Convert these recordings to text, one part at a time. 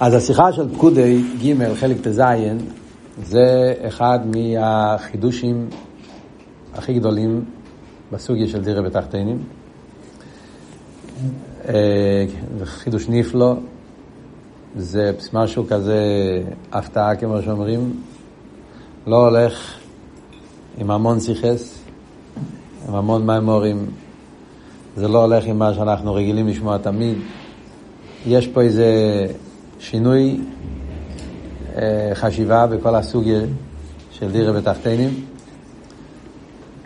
אז השיחה של פקודי ג' חלק ט"ז זה אחד מהחידושים הכי גדולים בסוגיה של דירה בתחתינים. אה, חידוש נפלא, זה משהו כזה הפתעה כמו שאומרים, לא הולך עם המון סיכס, עם המון מימורים, זה לא הולך עם מה שאנחנו רגילים לשמוע תמיד. יש פה איזה שינוי אה, חשיבה בכל הסוגיה של דירה בתחתינים.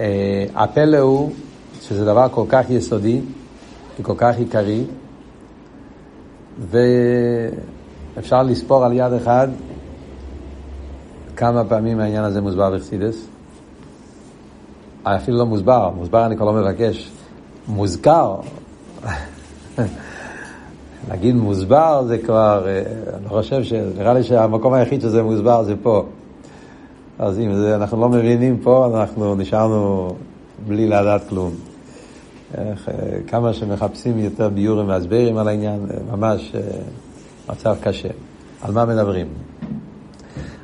אה, הפלא הוא שזה דבר כל כך יסודי וכל כך עיקרי, ואפשר לספור על יד אחד כמה פעמים העניין הזה מוסבר בחסידס. אפילו לא מוסבר, מוסבר אני כבר לא מבקש, מוזכר. להגיד מוסבר זה כבר, אה, אני חושב ש... נראה לי שהמקום היחיד שזה מוסבר זה פה. אז אם זה, אנחנו לא מבינים פה, אנחנו נשארנו בלי לדעת כלום. איך, אה, כמה שמחפשים יותר ביורים והסברים על העניין, אה, ממש מצב קשה. על מה מדברים?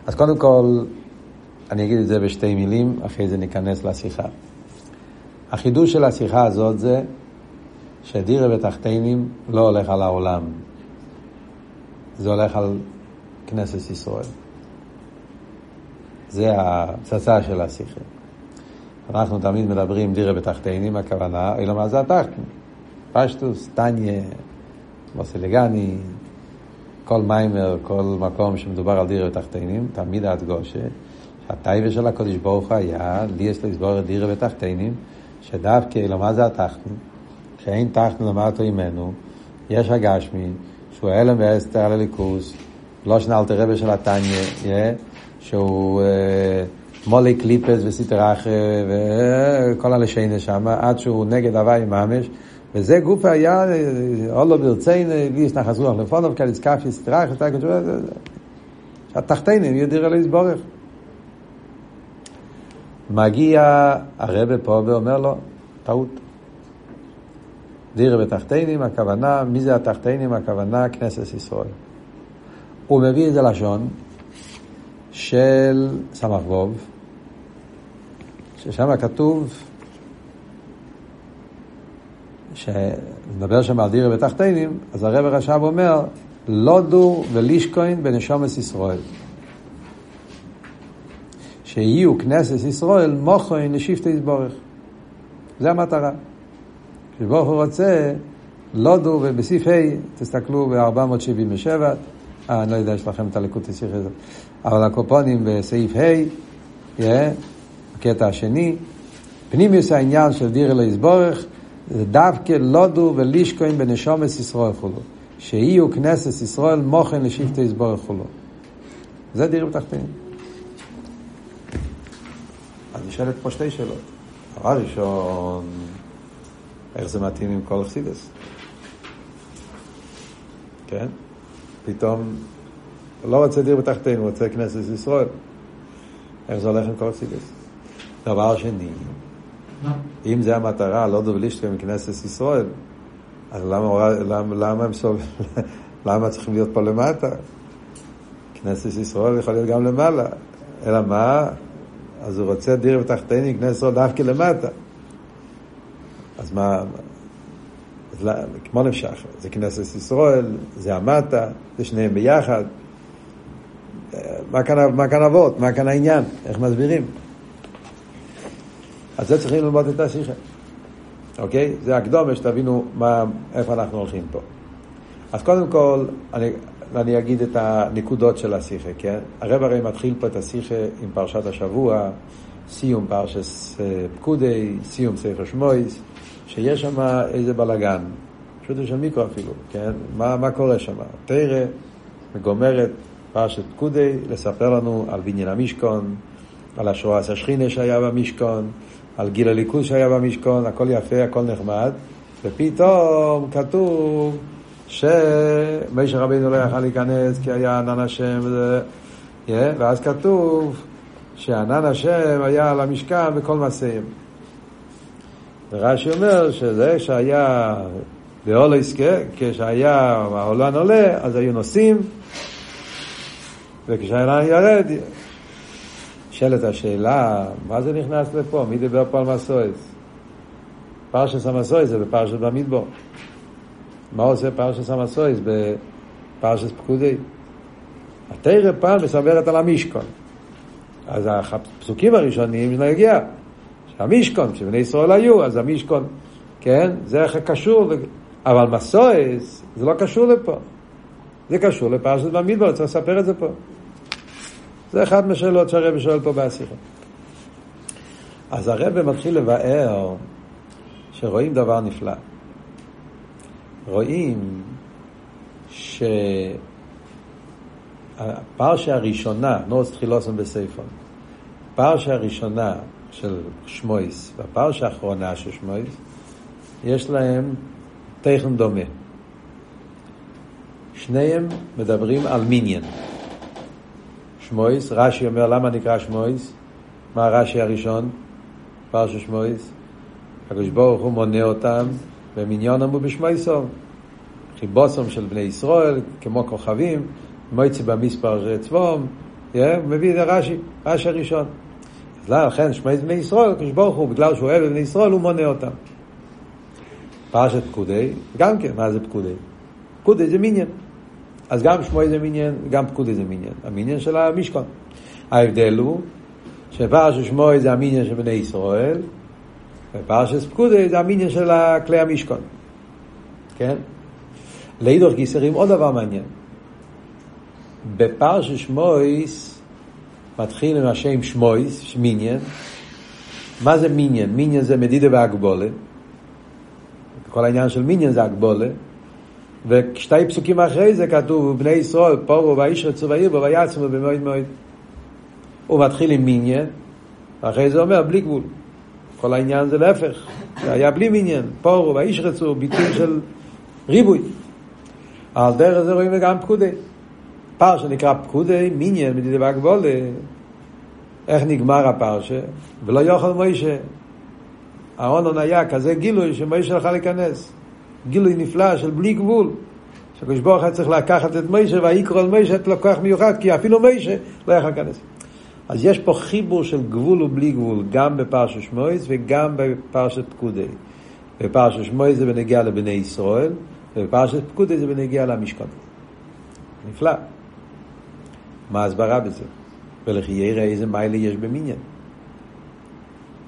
אז קודם כל, אני אגיד את זה בשתי מילים, אחרי זה ניכנס לשיחה. החידוש של השיחה הזאת זה שדירה בתחתינים לא הולך על העולם, זה הולך על כנסת ישראל. זה הפצצה של השיחה. אנחנו תמיד מדברים דירה בתחתינים, הכוונה, אלא מה זה התחתן. פשטוס, טניה, מוסילגני, כל מיימר, כל מקום שמדובר על דירה בתחתינים, תמיד ההדגושה, שהטייבה של הקודש ברוך היה, לי יש לסבור את דירה בתחתינים, שדווקא, אלא מה זה התחתן? שאין תחתן למטו ממנו, יש הגשמי, שהוא הלם ואסתר על הליכוס, לא שנה אלתר רבי של התניא, שהוא אה, מולי קליפס וסיטר אחר וכל הלשיינה שם, עד שהוא נגד הוואי ממש, וזה גוף היה, אולו ברציין, ויש נחס רוח לפונוב, כאלה סקאפי סיטר אחר, התחתינים ידיר אלי יסבורך. מגיע הרבה פה ואומר לו, טעות. דירה בתחתינים, הכוונה, מי זה התחתינים? הכוונה כנסת ישראל. הוא מביא את זה לשון של סמ"ך ווב, ששם כתוב, שמדבר שם על דירה בתחתינים, אז הרב הרש"ב אומר, לא דור ולישקוין בנשומת ישראל. שיהיו כנסת ישראל מוכן לשבטי יסבורך. זה המטרה. שברוך הוא רוצה, לא דו, ובסעיף ה', תסתכלו ב-477, אה, אני לא יודע, יש לכם את הלקוט השיח הזה, אבל הקופונים בסעיף ה', הקטע השני, פנימיוס העניין של דיר אלוהי יסבורך, זה דווקא לא דו ולישקוין בנשומס ישראל חולו. שיהיו כנסת ישראל מוכן לשבטי יסבורך חולו. זה דיר בתחתינים. אז נשאלת פה שתי שאלות. דבר ראשון, איך זה מתאים עם כל חסידס? כן? פתאום לא רוצה דיר בתחתינו, רוצה כנסת ישראל. איך זה הולך עם כל חסידס? דבר שני, אם זה המטרה, לא דובלישטר מכנסת ישראל, אז למה, למה, למה הם סוב... למה צריכים להיות פה למטה? כנסת ישראל יכול להיות גם למעלה. אלא מה? אז הוא רוצה דיר בתחתיני, כנסת ישראל דווקא למטה. אז מה, אז לא, כמו נמשך, זה כנסת ישראל, זה המטה, זה שניהם ביחד. מה כאן, מה כאן אבות? מה כאן העניין? איך מסבירים? אז זה צריכים ללמוד את השיחה. אוקיי? זה הקדומה שתבינו מה, איפה אנחנו הולכים פה. אז קודם כל, אני, אני אגיד את הנקודות של השיחה, כן? הרב הרי מתחיל פה את השיחה עם פרשת השבוע, סיום פרשת אה, פקודי, סיום ספר שמויס, שיש שם איזה בלאגן, פשוט יש שם מיקרו אפילו, כן? מה, מה קורה שם? תרא מגומרת פרשת פקודי לספר לנו על בניין המשכון, על השועס השכינה שהיה במשכון, על גיל הליכוז שהיה במשכון, הכל יפה, הכל נחמד, ופתאום כתוב שמשה רבינו לא יכל להיכנס כי היה ענן השם, וזה, yeah, ואז כתוב שענן השם היה על המשכן בכל מעשיהם. ורש"י אומר שזה שהיה באולו יזכה, כשהיה העולם עולה, אז היו נוסעים, וכשהענן ירד, נשאלת השאלה, מה זה נכנס לפה? מי דיבר פה על מסויס? פרשס המסויס זה בפרשס במדבור. מה עושה פרשס המסויס בפרשס פקודי? התרא פעם מסברת על המשכון. אז הפסוקים הראשונים נגיע, שהמשכון, כשבני ישראל היו, אז המשכון, כן? זה איך קשור, אבל מסויס זה לא קשור לפה. זה קשור לפרשת במדבר, צריך לספר את זה פה. זה אחת מהשאלות שהרבא שואל פה בשיחה. אז הרבא מתחיל לבאר שרואים דבר נפלא. רואים שהפרשה הראשונה, נורס תחילוסון בסייפון, הפרשה הראשונה של שמויס והפרשה האחרונה של שמויס, יש להם תכן דומה. שניהם מדברים על מיניאן. שמויס, רש"י אומר למה נקרא שמויס? מה הרש"י הראשון? פרשת שמויס. הקדוש ברוך הוא מונה אותם במניון אמרו בשמויסום. חיבוסום של בני ישראל, כמו כוכבים, מויצי במספר צבום, מביא את הרש"י, רש"י הראשון. אז לכן שמויס בני ישראל, הקדוש ברוך הוא, בגלל שהוא אוהב בני ישראל, הוא מונה אותם. פרשת פקודי, גם כן, מה זה פקודי? פקודי זה מיניאן. אז גם שמואל זה מיניאן, גם פקודי זה מיניאן. המיניאן של המשכון. ההבדל הוא שפרשת שמואל זה המיניאן של בני ישראל, ופרשת פקודי זה המיניאן של כלי המשכון. כן? לאידוך גיסרים עוד דבר מעניין. בפרשת שמויס מתחיל עם השם שמויס, מיניאן. מה זה מיניאן? מיניאן זה מדידה והגבולה. כל העניין של מיניאן זה הגבולה. ושתי פסוקים אחרי זה כתוב, בני ישראל, פורו ואיש רצו ועיר בו ויעצמו במועד מועד. הוא מתחיל עם מיניאן, ואחרי זה אומר בלי גבול. כל העניין זה להפך, זה היה בלי מיניאן, פורו ואיש רצו, ביטוי של ריבוי. על דרך זה רואים גם פקודי. פרשה נקרא פקודי, מיניאן, מדידי והגבולה. איך נגמר הפרשה? ולא יוכל מוישה. האונון היה כזה גילוי שמוישה יכול להיכנס. גילוי נפלא של בלי גבול. שהקדוש ברוך היה צריך לקחת את מוישה ויקרא על מוישה את לקוח מיוחד, כי אפילו מוישה לא יכול להיכנס. אז יש פה חיבור של גבול ובלי גבול, גם בפרשת שמויס וגם בפרשת פקודי. בפרשת שמויס זה בנגיע לבני ישראל, ובפרשת פקודי זה בנגיע למשכון. נפלא. מה ההסברה בזה? ולכי יראה איזה מיילה יש במניין.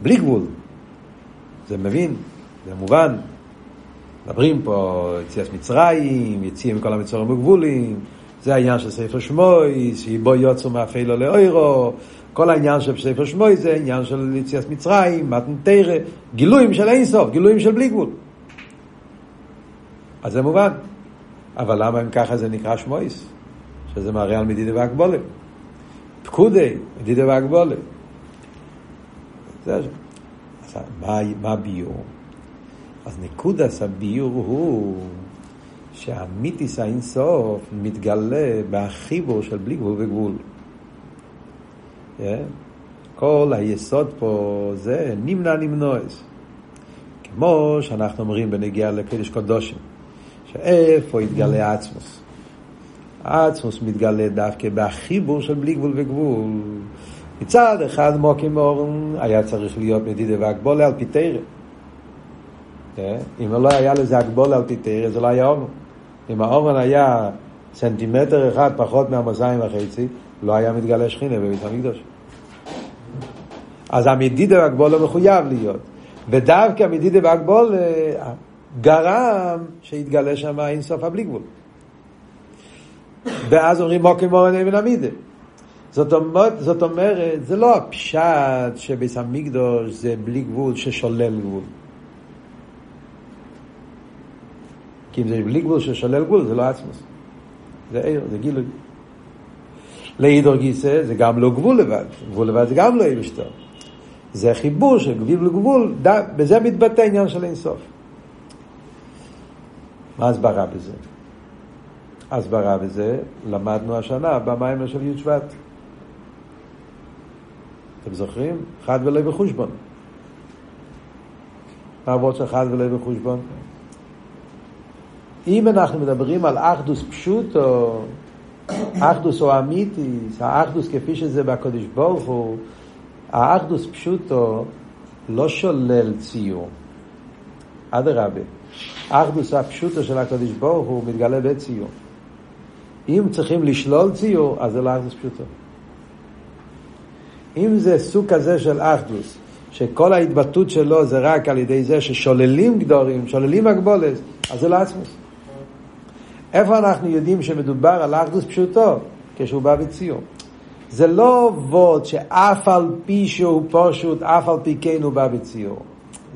בלי גבול. זה מבין, זה מובן, מדברים פה יציאת מצרים, יציאים מכל המצורים הגבולים, זה העניין של ספר שמוי, שבו יוצאו מאפלו לאוירו, כל העניין של ספר שמוי זה עניין של יציאת מצרים, מתן תרא, גילויים של אינסוף, גילויים של בלי גבול. אז זה מובן. אבל למה אם ככה זה נקרא שמויס? שזה מראה על מדידה והגבולה. פקודי, מדידה והגבולה. זה, אז מה, מה ביור? אז נקודס הביור הוא שהמיתיס האינסוף מתגלה בחיבור של בלי גבול וגבול. כל היסוד פה זה נמנע נמנועס. כמו שאנחנו אומרים בנגיעה לקדש קודושים, שאיפה יתגלה העצמוס? העצמוס מתגלה דווקא בחיבור של בלי גבול וגבול. מצד אחד מוקים אורן היה צריך להיות מדידה והגבולה על פי תרם. כן? אם לא היה לזה הגבול על פיתר, זה לא היה אורן. אם האורן היה סנטימטר אחד פחות מהמאזיים וחצי, לא היה מתגלה שכינה בבית המקדוש. אז המדידה והגבול לא מחויב להיות. ודווקא המדידה והגבול אה, גרם שיתגלה שם אינסוף הבלי גבול. ואז אומרים מוקים מורן אבן המידה. זאת אומרת, זאת אומרת, זה לא הפשט שביס המקדוש זה בלי גבול ששולל גבול. כי אם זה בלי גבול ששולל גבול, זה לא עצמוס. זה עיר, זה גילוי. לאידור גיסא זה גם לא גבול לבד. גבול לבד זה גם לא עיר שטר. זה חיבור של גבול לגבול, בזה מתבטא עניין של אינסוף. מה הסברה בזה? הסברה בזה למדנו השנה במים של י' שבט. אתם זוכרים? חד ולא בחושבון. מה עבוד של חד ולא בחושבון? אם אנחנו מדברים על אחדוס פשוטו, האחדוס הוא אמיתיס, האחדוס כפי שזה בקודש ברוך הוא, האחדוס פשוטו לא שולל ציור. אדרבה, האחדוס הפשוטו של הקודש ברוך הוא מתגלה בציור. אם צריכים לשלול ציור, אז זה לא אחדוס פשוטו. אם זה סוג כזה של אחדוס, שכל ההתבטאות שלו זה רק על ידי זה ששוללים גדורים, שוללים הגבולת, אז זה לא עצמוס. איפה אנחנו יודעים שמדובר על אחדוס פשוטו? כשהוא בא בציור. זה לא וורד שאף על פי שהוא פשוט, אף על פי כן הוא בא בציור.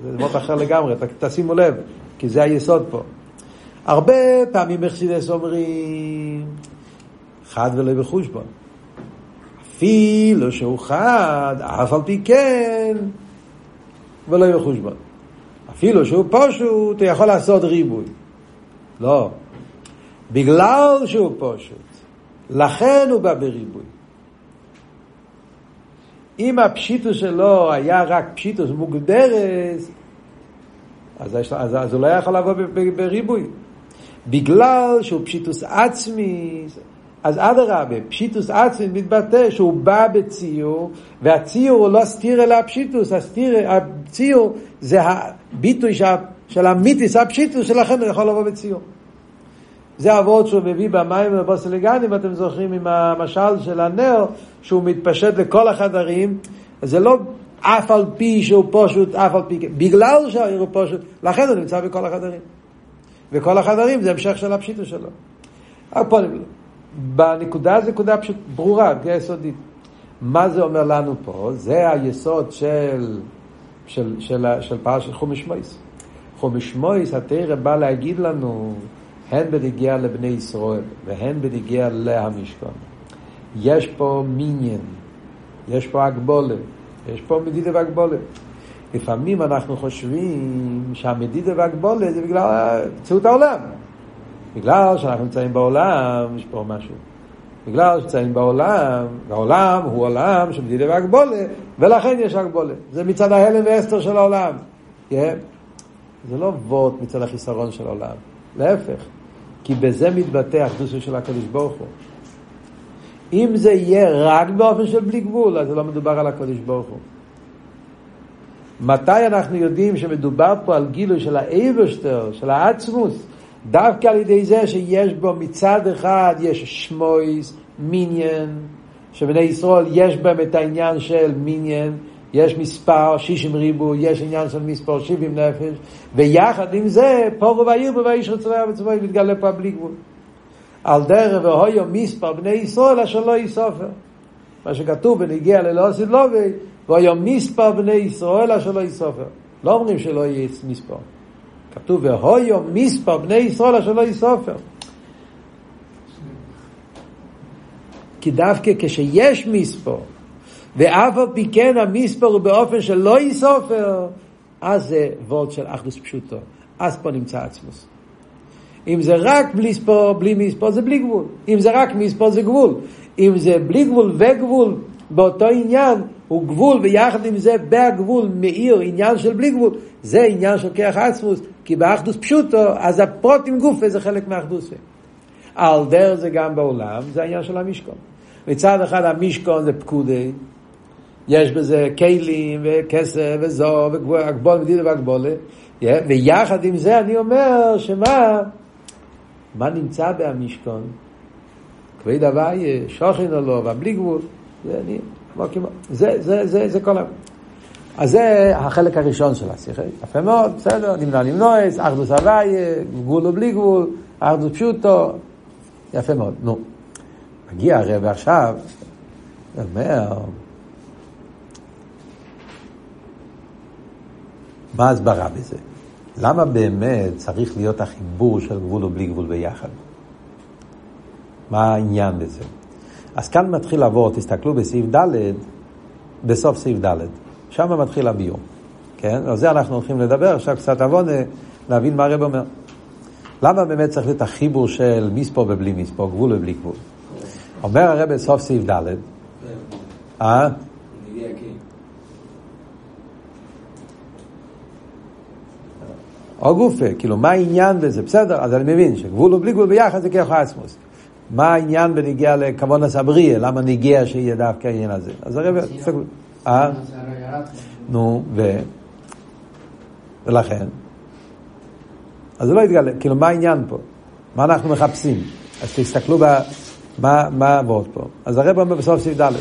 זה וורד אחר לגמרי, תשימו לב, כי זה היסוד פה. הרבה פעמים מחסידס אומרים חד ולא בחושבון. אפילו שהוא חד, אף על פי כן, ולא בחושבון. אפילו שהוא פשוט, הוא יכול לעשות ריבוי. לא. בגלל שהוא פשוט, לכן הוא בא בריבוי. אם הפשיטוס שלו היה רק פשיטוס מוגדרת, אז, אז, אז הוא לא יכול לבוא בריבוי. בגלל שהוא פשיטוס עצמי, אז אדרבה, פשיטוס עצמי מתבטא שהוא בא בציור, והציור הוא לא סתיר אלא הפשיטוס, הסתיר, הציור זה הביטוי של המיתיס הפשיטוס, שלכן הוא יכול לבוא בציור. זה הוורד שהוא מביא במים ובוסלגן, אם אתם זוכרים עם המשל של הנר, שהוא מתפשט לכל החדרים, זה לא אף על פי שהוא פשוט, אף על פי, בגלל שהעיר הוא פשוט, לכן הוא נמצא בכל החדרים. וכל החדרים זה המשך של הפשיטו שלו. בנקודה זו נקודה פשוט ברורה, יסודית. מה זה אומר לנו פה? זה היסוד של, של, של, של, פרשת חומש מויס. חומש מויס, התרא בא להגיד לנו הן בנגיע לבני ישראל והן בנגיע להמשכון. יש פה מיניאן, יש פה הגבולה, יש פה מדידה והגבולה. לפעמים אנחנו חושבים שהמדידה והגבולה זה בגלל מציאות העולם. בגלל שאנחנו נמצאים בעולם, יש פה משהו. בגלל שנמצאים בעולם, העולם הוא עולם של מדידה והגבולה, ולכן יש הגבולה. זה מצד ההלם והסתר של העולם. Yeah. זה לא וורט מצד החיסרון של העולם, להפך. כי בזה מתבטא האחדוסו של הקדוש ברוך הוא. אם זה יהיה רק באופן של בלי גבול, אז זה לא מדובר על הקדוש ברוך הוא. מתי אנחנו יודעים שמדובר פה על גילוי של האייברשטר, של העצמוס, דווקא על ידי זה שיש בו מצד אחד יש שמויס, מיניאן, שבני ישראל יש בהם את העניין של מיניאן, יש מספר שישים ריבו, יש עניין של מספר שבעים נפש, ויחד עם זה, פורו ועיר בו ואיש רצועה וצבוי מתגלה פה בלי גבול. על דרך והויו מספר בני ישראל אשר לא יסופר. מה שכתוב בנגיע ללא סילובי, והיו מספר בני ישראל אשר לא יסופר. לא אומרים שלא יהיה מספר. כתוב והויו מספר בני ישראל אשר לא יסופר. כי דווקא כשיש מספר, ואף על פי כן המספר הוא באופן שלא יסופר, אז זה וורד של אחדוס פשוטו. אז פה נמצא עצמוס. אם זה רק בלי ספור, בלי מספור, זה בלי גבול. אם זה רק מספור, זה גבול. אם זה בלי גבול וגבול, באותו עניין, הוא גבול, ויחד עם זה, בהגבול מאיר עניין של בלי גבול. זה עניין של כיח עצמוס, כי באחדוס פשוטו, אז הפרוט עם גופה זה חלק מאחדוסה. על דרך זה גם בעולם, זה העניין של המשכון. מצד אחד המשכון זה פקודי, יש בזה כלים וכסף וזו והגבול מדידה והגבולה ויחד עם זה אני אומר שמה מה נמצא בהמשכון כבד הוואי שוכן או לא ובלי גבול זה, אני, זה, זה, זה, זה כל ה... אז זה החלק הראשון של השיחה, יפה מאוד, בסדר, נמנע למנועס, אחדוס הוואי, גבול ובלי גבול, אחדוס פשוטו, יפה מאוד, נו. מגיע הרב עכשיו, אומר, מה ההסברה בזה? למה באמת צריך להיות החיבור של גבול ובלי גבול ביחד? מה העניין בזה? אז כאן מתחיל לעבור, תסתכלו בסעיף ד', בסוף סעיף ד', שם מתחיל הביור. כן? על זה אנחנו הולכים לדבר, עכשיו קצת עוונה, להבין מה הרב אומר. למה באמת צריך להיות החיבור של מספור ובלי מספור, גבול ובלי גבול? אומר הרב בסוף סעיף ד', אה? או גופה, כאילו מה העניין בזה? בסדר, אז אני מבין שגבול ובלי גבול ביחד זה כיח עצמוס. מה העניין בניגיע לכבון הסבריה? למה ניגיע שיהיה דווקא העניין הזה? אז הרב... אה? נו, ו... ולכן? אז זה לא יתגלה, כאילו מה העניין פה? מה אנחנו מחפשים? אז תסתכלו ב... מה, מה עבוד פה. אז הרב אומר בסוף סעיף ד'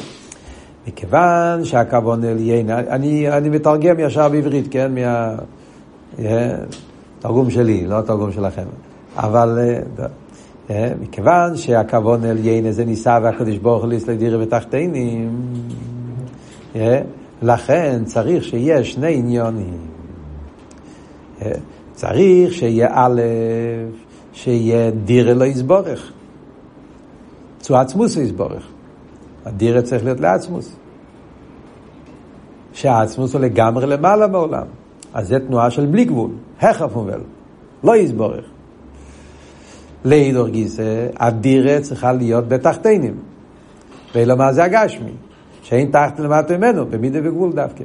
מכיוון שהכוון אליין, אני, אני מתרגם ישר בעברית, כן? מהתרגום שלי, לא התרגום שלכם. אבל אה, מכיוון שהכוון אליין זה ניסה והקדוש ברוך הוא לדירה ותחתינים, אה, לכן צריך שיהיה שני עניונים. צריך שיהיה א', שיהיה דירה לא יסבורך. צו עצמוס יסבורך. הדירה צריך להיות לעצמוס. שהעצמוס הוא לגמרי למעלה בעולם. אז זה תנועה של בלי גבול, החף לא יסבורך. לאידור גיסא, הדירה צריכה להיות בתחתינים. ואילו מה זה הגשמי? שאין תחת למטה ממנו, במידה וגבול דווקא.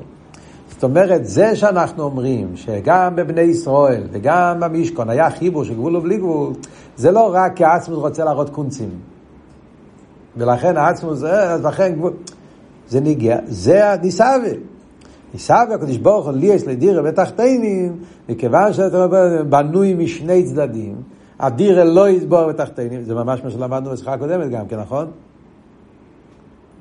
זאת אומרת, זה שאנחנו אומרים שגם בבני ישראל וגם במשכון היה חיבור של גבול ובלי גבול, זה לא רק כי העצמוס רוצה להראות קונצים. ולכן העצמוס אז לכן גבול... זה נגיע, זה הניסאווה. ניסאווה, הקדוש ברוך הוא ליאס לדירה ותחתינים, מכיוון שאתה בנוי משני צדדים, הדירה לא יסבור בתחתינים, זה ממש מה שלמדנו בשיחה הקודמת גם כן, נכון?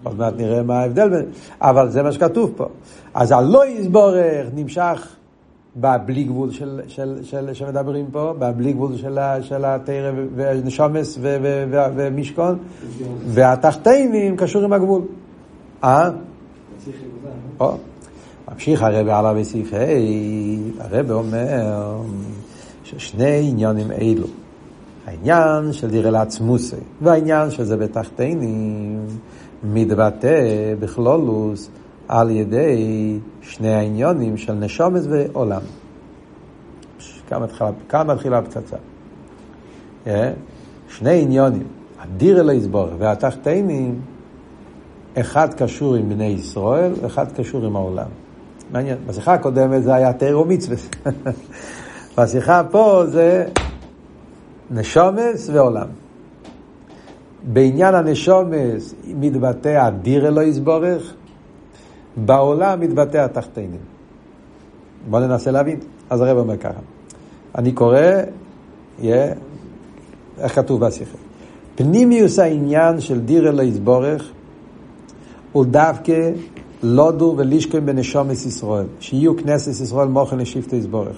עוד מעט נראה מה ההבדל בין... אבל זה מה שכתוב פה. אז הלא יסבורך נמשך בבלי גבול של, של, של, שמדברים פה, בבלי גבול של, של התרא ונשומס ומשכון, והתחתינים קשור עם הגבול. אה? ממשיך הרב עליו בסעיף ה', הרב אומר ששני עניונים אלו, העניין של דירה לעצמוסי והעניין של זה בתחתינים, מתבטא בכלולוס על ידי שני העניונים של נשומס ועולם. כאן מתחילה הפצצה. אה? שני עניונים, הדיר אל היסבור והתחתינים, אחד קשור עם בני ישראל, אחד קשור עם העולם. מעניין, בשיחה הקודמת זה היה תירו מצווה. בשיחה פה זה נשומס ועולם. בעניין הנשומס מתבטא הדיר אלוהי יסבורך, בעולם מתבטא התחתינים. בואו ננסה להבין. אז הרב אומר ככה, אני קורא, yeah, איך כתוב בשיחה? פנימיוס העניין של דיר אלוהי יסבורך הוא דווקא לודו ולישכם בנשומס ישראל, שיהיו כנסת ישראל מוכן לשבטי יסבורך.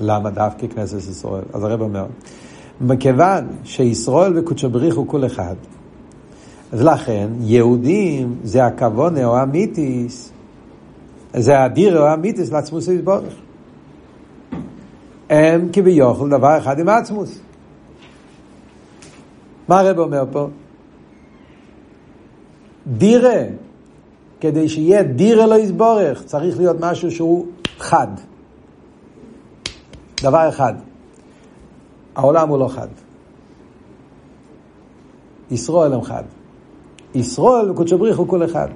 למה דווקא כנסת ישראל? אז הרב אומר, מכיוון שישראל וקודשו בריך הוא כל אחד, אז לכן יהודים זה הכוונה או המיתיס, זה הדיר או המיתיס לעצמוס יסבורך. הם כביכול דבר אחד עם עצמוס. מה הרב אומר פה? דירה, כדי שיהיה דירה לא יסבורך, צריך להיות משהו שהוא חד. דבר אחד. העולם הוא לא חד. ישראל הם חד. ישראל וקודשו בריך הוא כל אחד.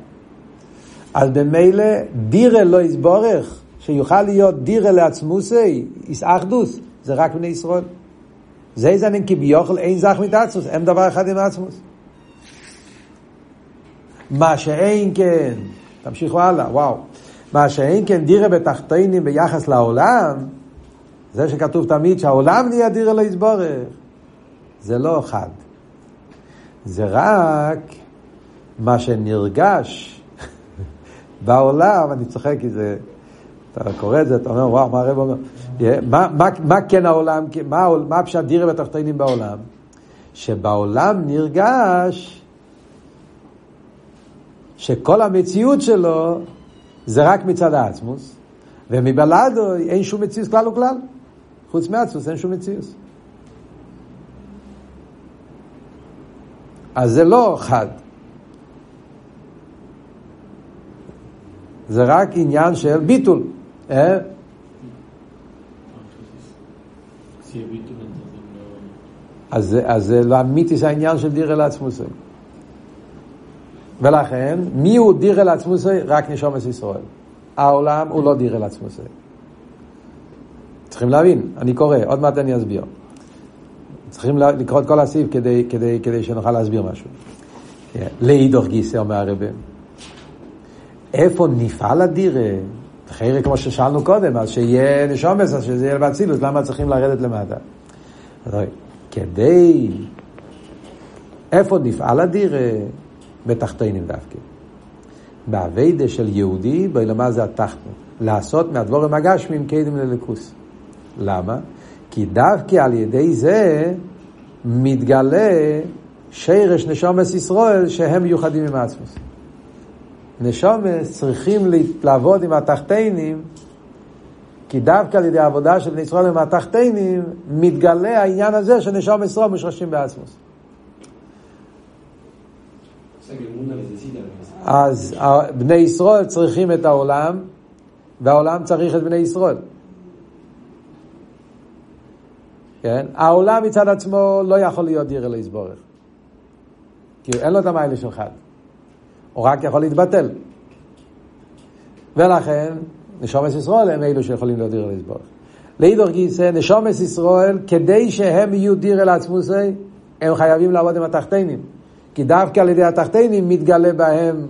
אז במילא דירה לא יסבורך, שיוכל להיות דירה לעצמוסי, איסאחדוס, זה רק בני ישראל. זה זנן כביוכל אין זך מתעצמוס, הם דבר אחד עם עצמוס. מה שאין כן, תמשיכו הלאה, וואו. מה שאין כן דירה בתחתינים ביחס לעולם, זה שכתוב תמיד שהעולם נהיה דירה לא יסבורך, זה לא חד. זה רק מה שנרגש בעולם, אני צוחק כי זה, אתה קורא את זה, אתה אומר, וואו, מה הרב אומר? מה, מה, מה כן העולם, מה, מה פשט דירה בתחתינים בעולם? שבעולם נרגש שכל המציאות שלו זה רק מצד העצמוס, ומבלעדו אין שום מציאות כלל וכלל. חוץ מעצמוס אין שום מציאות. אז זה לא חד. זה רק עניין של ביטול. אה? אז, אז זה לא אמיתי, זה העניין של דירה לעצמוסי. ולכן, מי הוא דירה לעצמוסי? רק נשום את ישראל. העולם הוא לא דירה לעצמוסי. צריכים להבין, אני קורא, עוד מעט אני אסביר. צריכים לקרוא את כל הסעיף כדי, כדי, כדי שנוכל להסביר משהו. כן. לאידוך גיסא אומר הרבה. איפה נפעל הדירה? חיירה כמו ששאלנו קודם, אז שיהיה נשומס, אז שזה יהיה באצילות, למה צריכים לרדת למטה? כדי... איפה נפעל הדירה? בתחתינים דווקא. באביידה של יהודי, באילמה זה התחתנו. לעשות מהדבורים הגשמים קדם לליכוס. למה? כי דווקא על ידי זה מתגלה שרש נשומס ישראל שהם מיוחדים עם עצמוס. נשומס צריכים לעבוד עם התחתינים כי דווקא על ידי העבודה של בני ישראל עם התחתינים מתגלה העניין הזה שנשום ישראל מושרשים בעצמוס. אז בני ישראל צריכים את העולם והעולם צריך את בני ישראל. כן? העולם מצד עצמו לא יכול להיות דיר אלוהיס בורך. כי אין לו את המיילה של חד. הוא רק יכול להתבטל. ולכן, נשומס ישראל הם אלו שיכולים להיות דיר אלוהיס בורך. לאידור גיסא, נשומס ישראל, כדי שהם יהיו דיר אל עצמוסי, הם חייבים לעבוד עם התחתינים. כי דווקא על ידי התחתינים מתגלה בהם,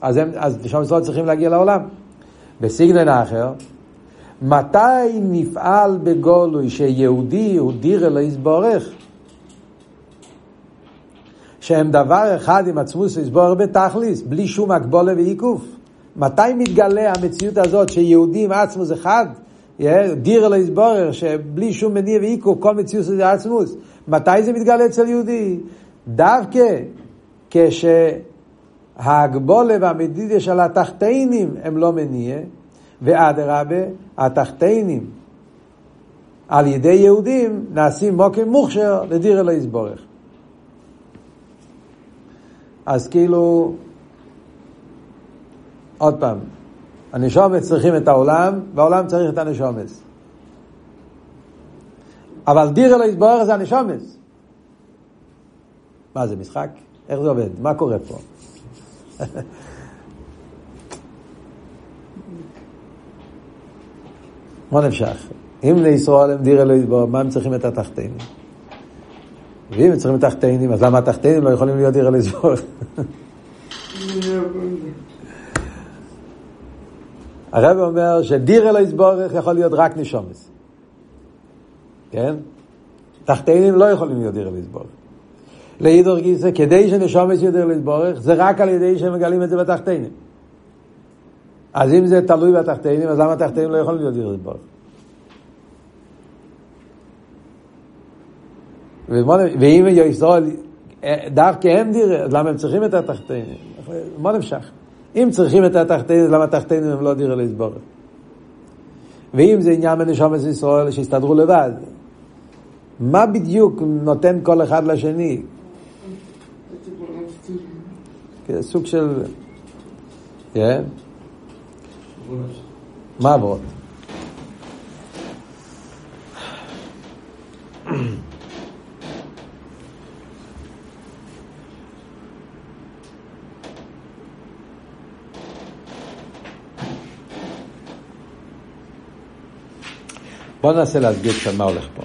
אז, אז נשומס ישראל צריכים להגיע לעולם. בסיגנן האחר, מתי נפעל בגולוי שיהודי הוא דיר אלוהיס בורך? שהם דבר אחד עם עצמוס יסבור בתכליס, בלי שום הגבולה ועיקוף. מתי מתגלה המציאות הזאת שיהודי עם עצמוס אחד, דיר אלוהיס בורך, שבלי שום מניע ועיקוף, כל מציאות זה עצמוס. מתי זה מתגלה אצל יהודי? דווקא כשההגבולה והמדידה של התחתינים הם לא מניע, ואדרבה, התחתינים על ידי יהודים נעשים מוקם מוכשר לדיר אלוהי יסבורך. אז כאילו, עוד פעם, הנשומץ צריכים את העולם, והעולם צריך את הנשומץ. אבל דיר אלוהי יסבורך זה הנשומץ. מה זה משחק? איך זה עובד? מה קורה פה? מה נמשך? אם לישראל הם דיר אלוהי בו, מה הם צריכים את התחתינים? ואם הם צריכים את התחתינים, אז למה התחתינים לא יכולים להיות דיר אלוהי בו? הרב אומר שדיר אלוהי בורך יכול להיות רק נשומס. כן? תחתינים לא יכולים להיות דיר אלוהי בורך. לאידור גיסא, כדי שנשומס יהיה דיר אלוהי בורך, זה רק על ידי שהם מגלים את זה בתחתינים. אז אם זה תלוי בתחתינים, אז למה התחתינים לא יכולים להיות דיר בורך? ואם ישראל, דווקא הם דיר, אז למה הם צריכים את התחתינים? מה נמשך? אם צריכים את התחתינים, למה התחתינים הם לא דיר לסבורת? ואם זה עניין מנשומת ישראל שיסתדרו לבד, מה בדיוק נותן כל אחד לשני? סוג של... כן? מה עבוד? בואו ננסה להסביר קצת מה הולך פה.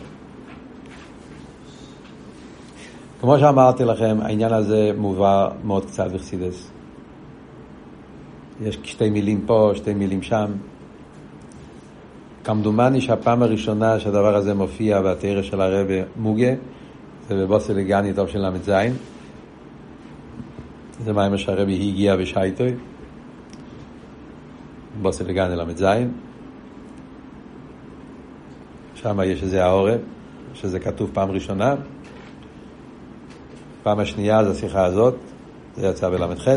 כמו שאמרתי לכם, העניין הזה מובא מאוד קצת בחסידס. יש שתי מילים פה, שתי מילים שם. כמדומני שהפעם הראשונה שהדבר הזה מופיע בתרא של הרבי מוגה, זה בבוסי לגני טוב של ל"ז. זה מה שהרבי הגיע בשייטוי, בוסי לגני ל"ז. שם יש איזה העורף, שזה כתוב פעם ראשונה. פעם השנייה זה השיחה הזאת, זה יצא בל"ח.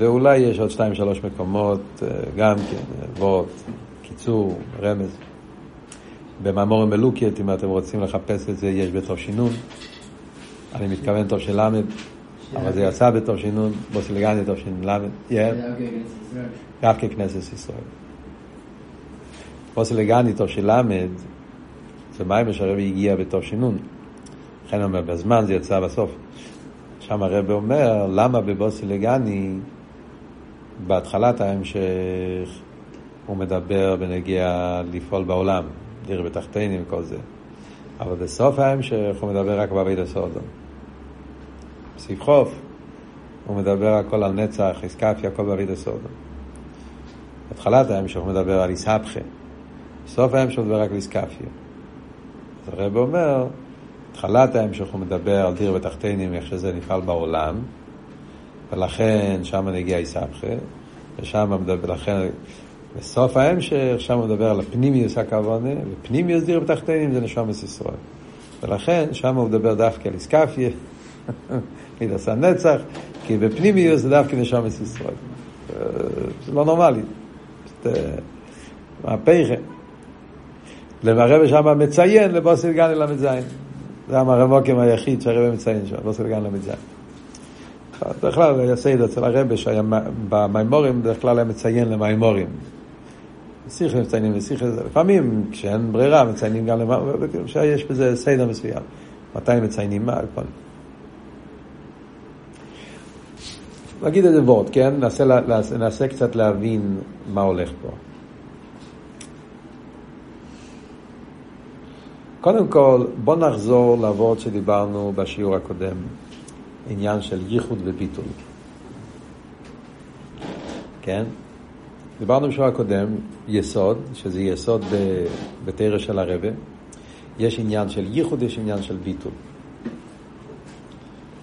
ואולי יש עוד שתיים שלוש מקומות, אה, גם כן, וורט, קיצור, רמז. במאמור מלוקית, אם אתם רוצים לחפש את זה, יש בתור שינון. אני מתכוון תור של למד, אבל זה יצא בתור שינון, בוסילגני למד. גם ככנסת ישראל. בוסילגני תור של למד, זה מים שהרבי הגיע בתור שינון. לכן אומר, בזמן זה יצא בסוף. שם הרב אומר, למה בבוסילגני בהתחלת ההמשך הוא מדבר בנגיע לפעול בעולם, דיר בתחתינים וכל זה. אבל בסוף ההמשך הוא מדבר רק בעביד הסודום. בסעיף חוף הוא מדבר הכל על נצח, איסקפיה, הכל בעביד הסודום. בתחילת ההמשך הוא מדבר על איסהפכה. בסוף ההמשך הוא מדבר רק על איסקפיה. אז הרב אומר, בתחילת ההמשך הוא מדבר על דיר ותחתינים, איך שזה נפעל בעולם, ולכן שם נגיע איסהפכה, ושם מדבר, לכן בסוף ההמשך, שם מדבר על הפנימיוס הכוונה, ופנימיוס דיר בתחתינים זה נשומת ישראל. ולכן שם הוא מדבר דווקא על איסקפיה, מידס הנצח, כי בפנימיוס זה דווקא נשומת ישראל. זה לא נורמלי. מהפכה. למרבה שם מציין לבוסל גן ל"ז. זה המרמוקים היחיד שהרבא מציין שם, בוסל גן ל"ז. בכלל היה סדר אצל הרבי שהיה במימורים, בדרך כלל היה מציין למימורים. שיחה מציינים לשיחה, לפעמים כשאין ברירה מציינים גם למה, שיש בזה סדר מסוים. מתי מציינים מה, כל נגיד איזה וורד, כן? ננסה, ננסה קצת להבין מה הולך פה. קודם כל, בוא נחזור לוורד שדיברנו בשיעור הקודם, עניין של ייחוד וביטול. כן? דיברנו בשיעור הקודם, יסוד, שזה יסוד בתרא של הרבה. יש עניין של ייחוד, יש עניין של ביטול.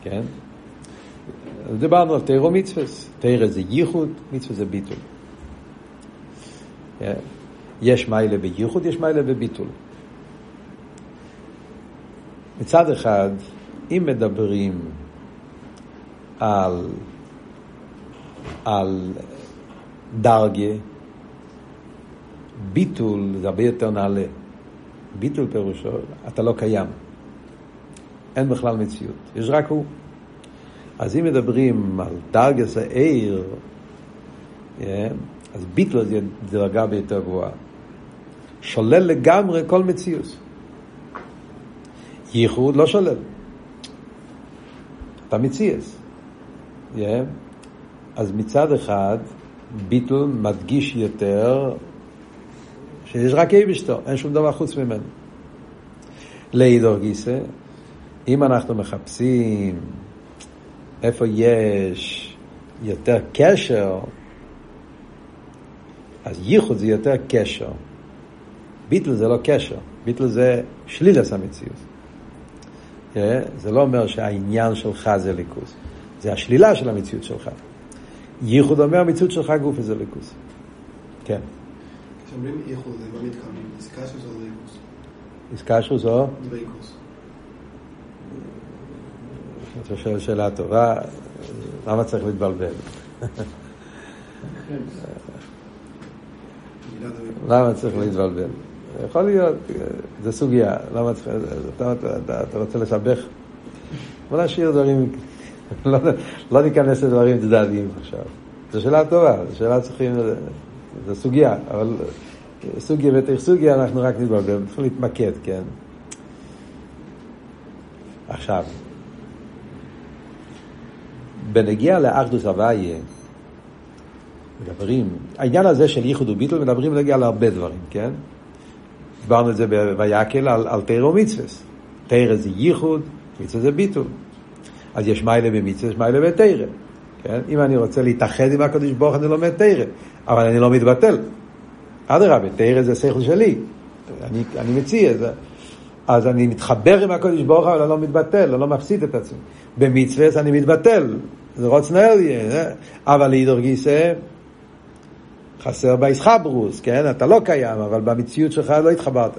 כן? דיברנו על תרא ומצווה. תרא זה ייחוד, מצווה זה ביטול. כן? יש מיילה בייחוד, יש מיילה בביטול. מצד אחד, אם מדברים על, על דרגה, ביטול זה הרבה יותר נעלה. ביטול פירושו, אתה לא קיים. אין בכלל מציאות, יש רק הוא. אז אם מדברים על דרגס העיר, yeah, אז ביטול זה דרגה ביותר גבוהה. שולל לגמרי כל מציאות. ייחוד לא שולל. אתה מציאס. Yeah. אז מצד אחד, ביטל מדגיש יותר שיש רק אייבשטו, אין שום דבר חוץ ממנו. לידור גיסא, אם אנחנו מחפשים איפה יש יותר קשר, אז ייחוד זה יותר קשר. ביטל זה לא קשר, ביטל זה שלילס המציאות. זה לא אומר שהעניין שלך זה ליכוז, זה השלילה של המציאות שלך. ייחוד אומר המציאות שלך גוף זה ליכוז. כן. כשאומרים ייחוד, זה לא מתכוונים, איסקשרוס או ליכוז? איסקשרוס או? ליכוז. אתה שואל שאלה טובה, למה צריך להתבלבל? למה צריך להתבלבל? יכול להיות, זה סוגיה, למה צריך, אתה, רוצה לשבח? בוא נשאיר דברים, לא, לא ניכנס לדברים צדדיים עכשיו. זו שאלה טובה, זו שאלה צריכים, זו סוגיה, אבל סוגיה ותך סוגיה אנחנו רק נתבלבל, צריכים להתמקד, כן? עכשיו, בנגיע לאחדוס הוויה, מדברים, העניין הזה של ייחוד וביטול מדברים בנגיע להרבה דברים, כן? דיברנו את זה בויקל על, על תרא ומצווה. תרא זה ייחוד, מצווה זה ביטול. אז יש מיילה במצווה, יש מיילה בתרא. כן? אם אני רוצה להתאחד עם הקדוש ברוך אני לומד תרא, אבל אני לא מתבטל. אדרבה, תרא זה שכל שלי. אני, אני מציע, זה, אז אני מתחבר עם הקדוש ברוך הוא, אבל אני לא מתבטל, אני לא מפסיד את עצמי. במצווה אני מתבטל, זה רוץ נהל יהיה, אבל להידור גיסא, חסר באיסחברוס, כן? אתה לא קיים, אבל במציאות שלך לא התחברת.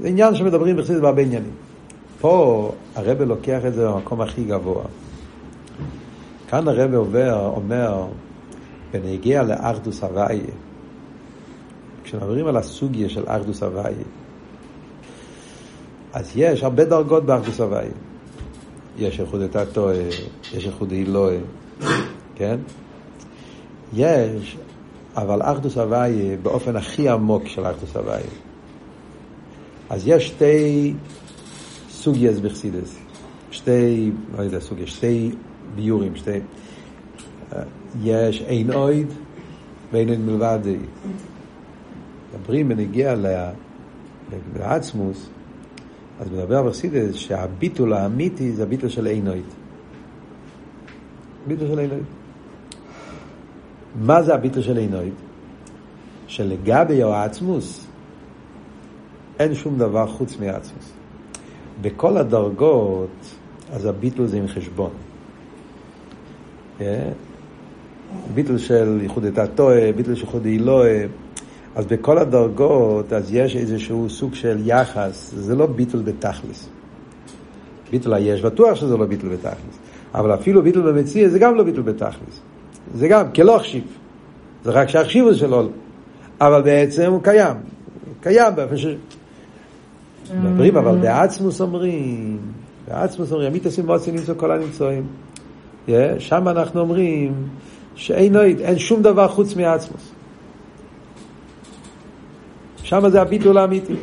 זה עניין שמדברים בחסידות בהרבה עניינים. פה הרב לוקח את זה במקום הכי גבוה. כאן הרב עובר, אומר, בנגיע לאחדוס הוויה, כשמדברים על הסוגיה של אחדוס הוויה, אז יש הרבה דרגות באחדוס הוויה. יש איחוד את הטועה, יש איחוד הילואה, כן? יש אבל אחדוס הוויה באופן הכי עמוק של אחדוס הוויה. אז יש שתי סוגיות בחסידס, שתי, לא יודע, סוגיות, שתי ביורים, שתי... יש אין אויד ואין אין מלבד מדברים בנגיע לעצמוס, אז מדבר בחסידס שהביטול האמיתי זה הביטול של עינוית. ביטול של עינוית. מה זה הביטול של עינוית? שלגבי העצמוס אין שום דבר חוץ מהעצמוס. בכל הדרגות, אז הביטול זה עם חשבון. אה? ביטול של ייחוד את הטועה, ביטול של ייחוד אילואה. אז בכל הדרגות, אז יש איזשהו סוג של יחס, זה לא ביטול בתכלס. ביטול היש, בטוח שזה לא ביטול בתכלס. אבל אפילו ביטול במציע זה גם לא ביטול בתכלס. זה גם כלא החשיב. זה רק שהחשיבו שלו. אבל בעצם הוא קיים. קיים באופן ש... מדברים, אבל בעצמוס אומרים, בעצמוס אומרים, עמית עושים מוציא נמצא כל הנמצואים. שם אנחנו אומרים שאין שום דבר חוץ מעצמוס. שם זה הביטול האמיתי.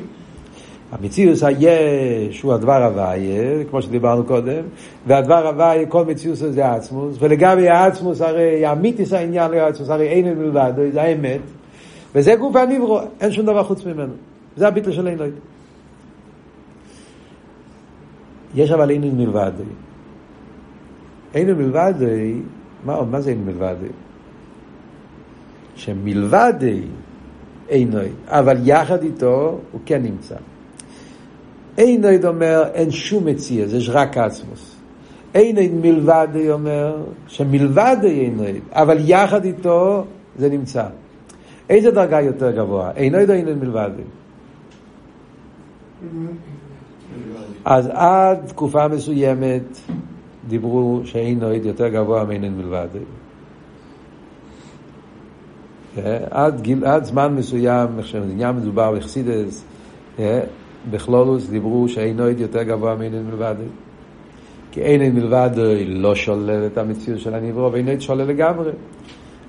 המציאוס היש הוא הדבר הוויה, כמו שדיברנו קודם, והדבר הוויה, כל מציאוס זה עצמוס, ולגבי העצמוס הרי, האמיתיס העניין לעצמוס, הרי אין מלבד, זה האמת, וזה גוף הנברו, אין שום דבר חוץ ממנו. זה הביטול של אין לו. יש אבל אין מלבד. אין מלבד, מה, מה זה אין מלבד? שמלבד אינוי, אבל יחד איתו הוא כן נמצא. אינוי אומר אין שום מציע, זה רק עצמוס. אינוי מלבד אומר שמלבד אינוי, אבל יחד איתו זה נמצא. איזה דרגה יותר גבוהה? אינוי או אינוי מלבד? אז עד תקופה מסוימת דיברו שאינוי יותר גבוה מאינוי מלבד. אה, עד, גיל, עד זמן מסוים, כשעניין מדובר בחסידס, אה, בכלולוס דיברו שאינויד יותר גבוה מאינויד מלבד. כי אינויד מלבד לא שולל את המציאות של הנברו, ואינויד שולל לגמרי.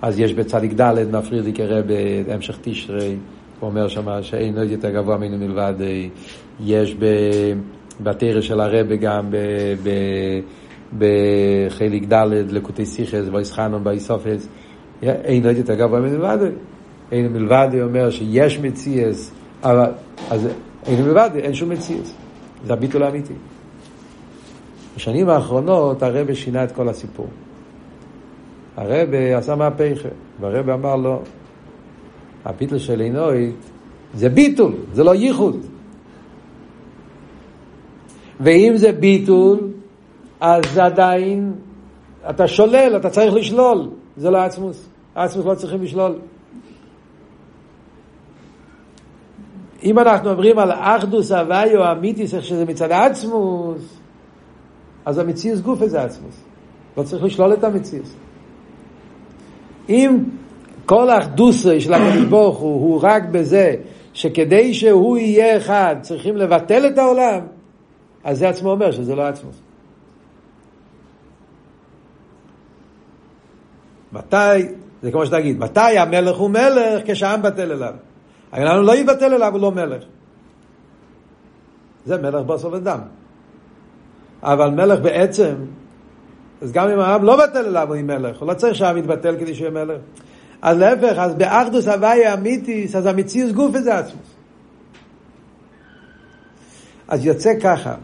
אז יש בצדיק ד' מפריד יקרא בהמשך תשרי, אומר שם שאינויד יותר גבוה מאינויד מלבד. יש בתרא של הרבה גם בחלק ד' לקוטי סיכס, ואיסחנון באיסופס. אין עוד יותר גבוה מלבד. אין מלבד אומר שיש מציאס, אבל אז אין מלבד, אין שום מציאס. זה הביטול האמיתי. בשנים האחרונות הרב שינה את כל הסיפור. הרב עשה מהפכה, והרב אמר לו, הביטול של עינוית זה ביטול, זה לא ייחוד. ואם זה ביטול, אז עדיין אתה שולל, אתה צריך לשלול, זה לא עצמוס. עצמוס לא צריכים לשלול. אם אנחנו אומרים על אחדוס הוויו אמיתיס, איך שזה מצד עצמוס, אז המציאוס גוף איזה עצמוס. לא צריך לשלול את המציאוס. אם כל האחדוס של הקדוש ברוך הוא, הוא רק בזה שכדי שהוא יהיה אחד צריכים לבטל את העולם, אז זה עצמו אומר שזה לא עצמוס. מתי זה כמו שתגיד, מתי המלך הוא מלך? כשהעם בטל אליו. העם לא יבטל אליו, הוא לא מלך. זה מלך בסוף ודם. אבל מלך בעצם, אז גם אם העם לא בטל אליו הוא מלך, הוא לא צריך שהעם יתבטל כדי שיהיה מלך. אז להפך, אז באחדוס הוויה אמיתיס, אז המציאוס גוף זה עצמוס. אז יוצא ככה,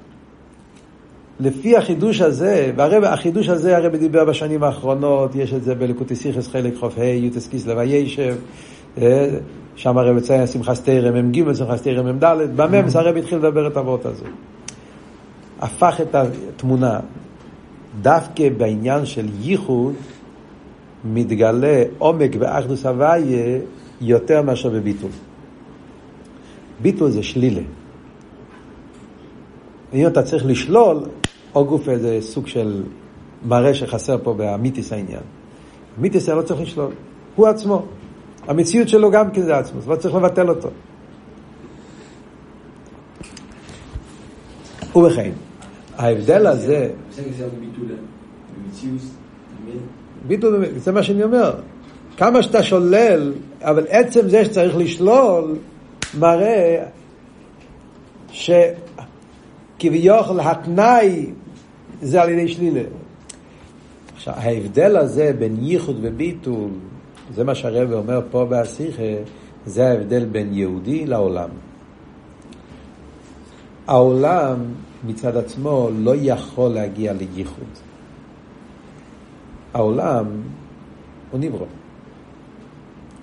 לפי החידוש הזה, והחידוש הזה הרב דיבר בשנים האחרונות, יש את זה בלקוטי סיכס חלק חוף ה' יוטס כיסלב הישב, אה, שם הרב מציין שמחת תרם מ"ג, שמחת תרם מ"ד, במ"ם הרב התחיל לדבר את הוורט הזה. הפך את התמונה, דווקא בעניין של ייחוד, מתגלה עומק באחדוס הוויה יותר מאשר בביטול. ביטול זה שלילה. אם אתה צריך לשלול, או גוף איזה סוג של מראה שחסר פה באמיתיס העניין. אמיתיס לא צריך לשלול, הוא עצמו. המציאות שלו גם כן זה עצמו, לא צריך לבטל אותו. ובכן, ההבדל הזה... ביטול, זה מה שאני אומר. כמה שאתה שולל, אבל עצם זה שצריך לשלול, מראה ש... כביכול התנאי זה על ידי שלילה. עכשיו, ההבדל הזה בין ייחוד וביטול, זה מה שהרבא אומר פה בהשיחה, זה ההבדל בין יהודי לעולם. העולם מצד עצמו לא יכול להגיע לייחוד. העולם הוא נברו.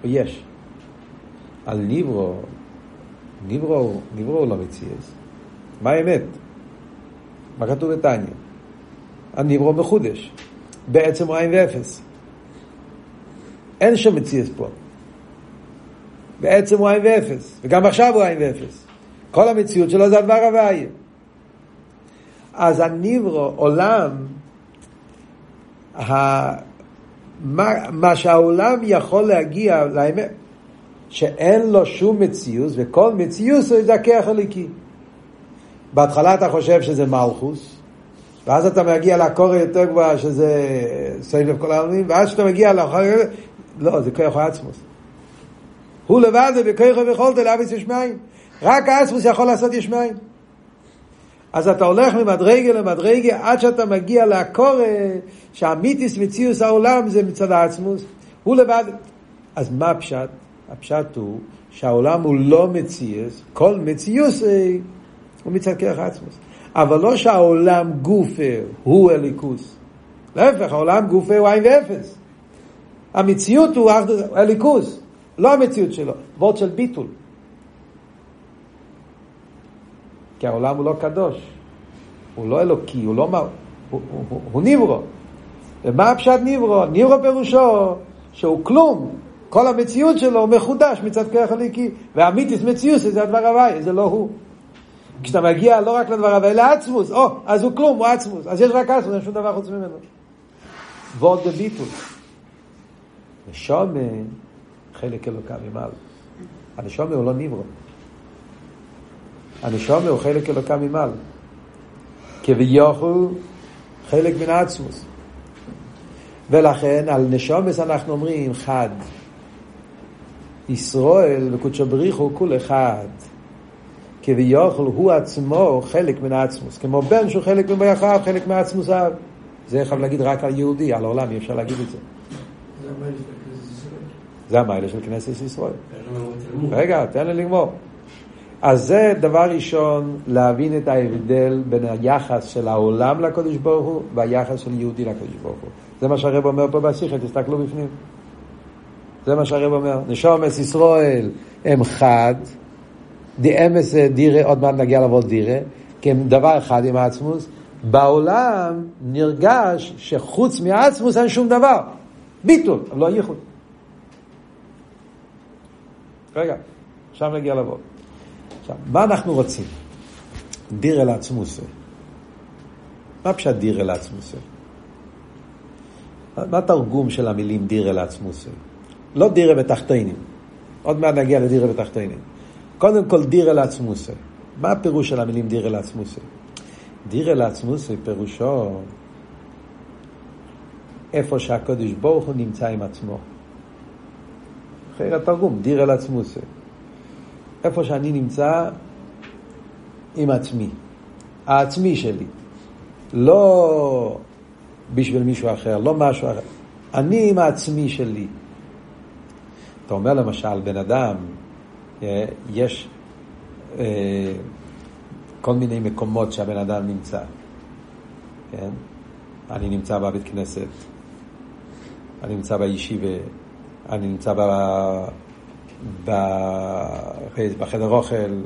הוא יש. על נברו, נברו, נברו לא מציאס. מה האמת? מה כתוב בתניא? הנברו מחודש. בעצם הוא עין ואפס. אין שם מציאס פה. בעצם הוא עין ואפס, וגם עכשיו הוא עין ואפס. כל המציאות שלו זה הדבר הוויה. אז הניברו, עולם. מה, מה שהעולם יכול להגיע לאמת, שאין לו שום מציאות, וכל מציאות זה הכיח הליקי. בהתחלה אתה חושב שזה מלכוס, ואז אתה מגיע לקורא יותר גבוהה שזה סבב כל העלמים, ואז כשאתה מגיע לאחר... לא, זה כוח העצמוס. הוא לבד ובכוחו ויכולת להביס יש מים. רק העצמוס יכול לעשות יש מים. אז אתה הולך ממדרגה למדרגה עד שאתה מגיע לקורא שהמיתיס מציאוס העולם זה מצד העצמוס. הוא לבד. אז מה הפשט? הפשט הוא שהעולם הוא לא מציאוס, כל מציאוס הוא מצד כרך העצמוס. אבל לא שהעולם גופה הוא אליקוס. להפך, העולם גופה הוא עין ואפס. המציאות הוא אליקוס, לא המציאות שלו, וורד של ביטול. כי העולם הוא לא קדוש, הוא לא אלוקי, הוא לא... הוא, הוא, הוא, הוא ניברו. ומה הפשט ניברו? ניברו פירושו שהוא כלום. כל המציאות שלו הוא מחודש מצד כרך הליקי. והמיתיס מציאות זה הדבר הוואי, זה לא הוא. כשאתה מגיע לא רק לדבר הוואי, אלא עצמוס, או, אז הוא כלום, הוא עצמוס. אז יש רק עצמוס, אין שום דבר חוץ ממנו. וורד בביטול. נשומה, חלק אלוקה ממעל. הנשומה הוא לא ניברו. הנשומה הוא חלק אלוקה ממעל. כביכול חלק מן העצמוס. ולכן על נשומס אנחנו אומרים חד. ישראל וקודשו בריחו כול אחד. כביכול הוא עצמו חלק מן העצמוס. כמו בן שהוא חלק מבייחיו, חלק מהעצמוסיו. זה יכול להגיד רק על יהודי, על העולם אי אפשר להגיד את זה. זה המיילה של כנסת ישראל. רגע, תן לי לגמור. אז זה דבר ראשון, להבין את ההבדל בין היחס של העולם לקודש ברוך הוא והיחס של יהודי לקודש ברוך הוא. זה מה שהרב אומר פה בשיחה, תסתכלו בפנים. זה מה שהרב אומר. נשומס ישראל הם חד, דיאמס דירה, עוד מעט נגיע לעבוד דירה, כי הם דבר אחד עם העצמוס. בעולם נרגש שחוץ מהעצמוס אין שום דבר. ביטול, אבל לא ייחוד. רגע, עכשיו נגיע לעבוד. עכשיו, מה אנחנו רוצים? דיר אל עצמוסי. מה פשט דיר אל עצמוסי? מה התרגום של המילים דיר אל עצמוסי? לא דירה בתחתינים. עוד מעט נגיע לדירה בתחתינים. קודם כל דיר אל עצמוסי. מה הפירוש של המילים דיר אל עצמוסי? דיר אל עצמוסי פירושו איפה שהקדוש ברוך הוא נמצא עם עצמו. אחרי התרגום, דיר אל עצמוסי. איפה שאני נמצא עם עצמי, העצמי שלי. לא בשביל מישהו אחר, לא משהו אחר. אני עם העצמי שלי. אתה אומר למשל, בן אדם, אה, יש אה, כל מיני מקומות שהבן אדם נמצא. כן? אני נמצא בבית כנסת, אני נמצא בישיבה, אני נמצא ב... בחדר אוכל,